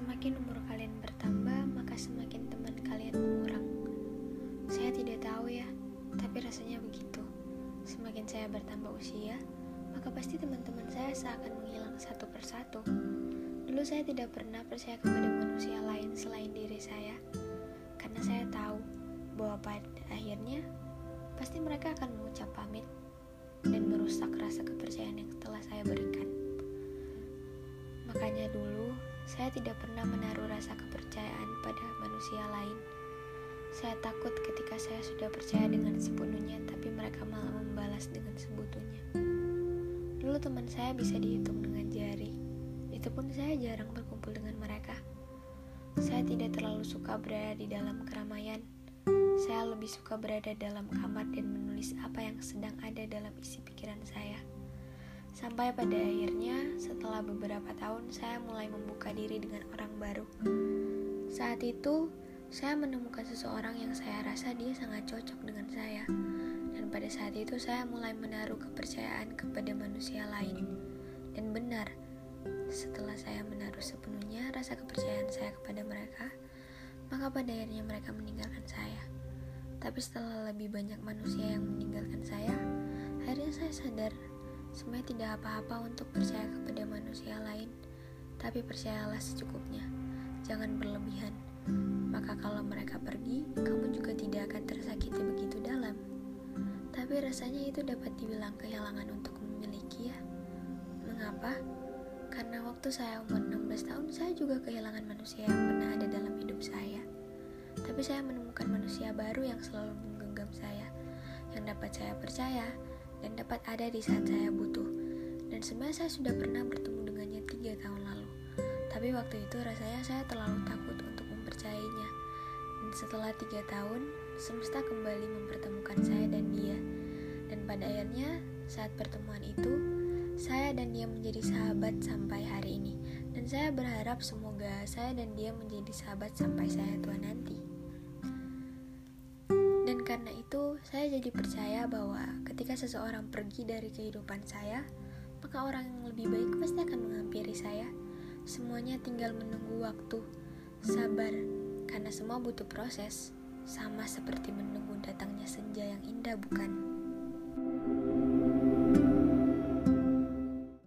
Semakin umur kalian bertambah, maka semakin teman kalian mengurang. Saya tidak tahu ya, tapi rasanya begitu. Semakin saya bertambah usia, maka pasti teman-teman saya seakan menghilang satu persatu. Dulu saya tidak pernah percaya kepada manusia lain selain diri saya, karena saya tahu bahwa pada akhirnya pasti mereka akan mengucap pamit dan merusak rasa kepercayaan yang telah saya berikan. Makanya dulu saya tidak pernah menaruh rasa kepercayaan pada manusia lain. Saya takut ketika saya sudah percaya dengan sepenuhnya, tapi mereka malah membalas dengan sebutunya. Dulu teman saya bisa dihitung dengan jari. Itu pun saya jarang berkumpul dengan mereka. Saya tidak terlalu suka berada di dalam keramaian. Saya lebih suka berada dalam kamar dan menulis apa yang sedang ada dalam isi pikiran saya. Sampai pada akhirnya, setelah beberapa tahun, saya mulai membuka diri dengan orang baru. Saat itu, saya menemukan seseorang yang saya rasa dia sangat cocok dengan saya, dan pada saat itu saya mulai menaruh kepercayaan kepada manusia lain. Dan benar, setelah saya menaruh sepenuhnya rasa kepercayaan saya kepada mereka, maka pada akhirnya mereka meninggalkan saya. Tapi setelah lebih banyak manusia yang meninggalkan saya, akhirnya saya sadar sebenarnya tidak apa-apa untuk percaya kepada manusia lain, tapi percayalah secukupnya, jangan berlebihan. Maka kalau mereka pergi, kamu juga tidak akan tersakiti begitu dalam. Tapi rasanya itu dapat dibilang kehilangan untuk memiliki ya. Mengapa? Karena waktu saya umur 16 tahun, saya juga kehilangan manusia yang pernah ada dalam hidup saya. Tapi saya menemukan manusia baru yang selalu menggenggam saya, yang dapat saya percaya, dan dapat ada di saat saya butuh. Dan sebenarnya saya sudah pernah bertemu dengannya tiga tahun lalu. Tapi waktu itu rasanya saya terlalu takut untuk mempercayainya. Dan setelah tiga tahun, semesta kembali mempertemukan saya dan dia. Dan pada akhirnya, saat pertemuan itu, saya dan dia menjadi sahabat sampai hari ini. Dan saya berharap semoga saya dan dia menjadi sahabat sampai saya tua nanti. Karena itu, saya jadi percaya bahwa ketika seseorang pergi dari kehidupan saya, maka orang yang lebih baik pasti akan menghampiri saya. Semuanya tinggal menunggu waktu, sabar, karena semua butuh proses, sama seperti menunggu datangnya senja yang indah, bukan?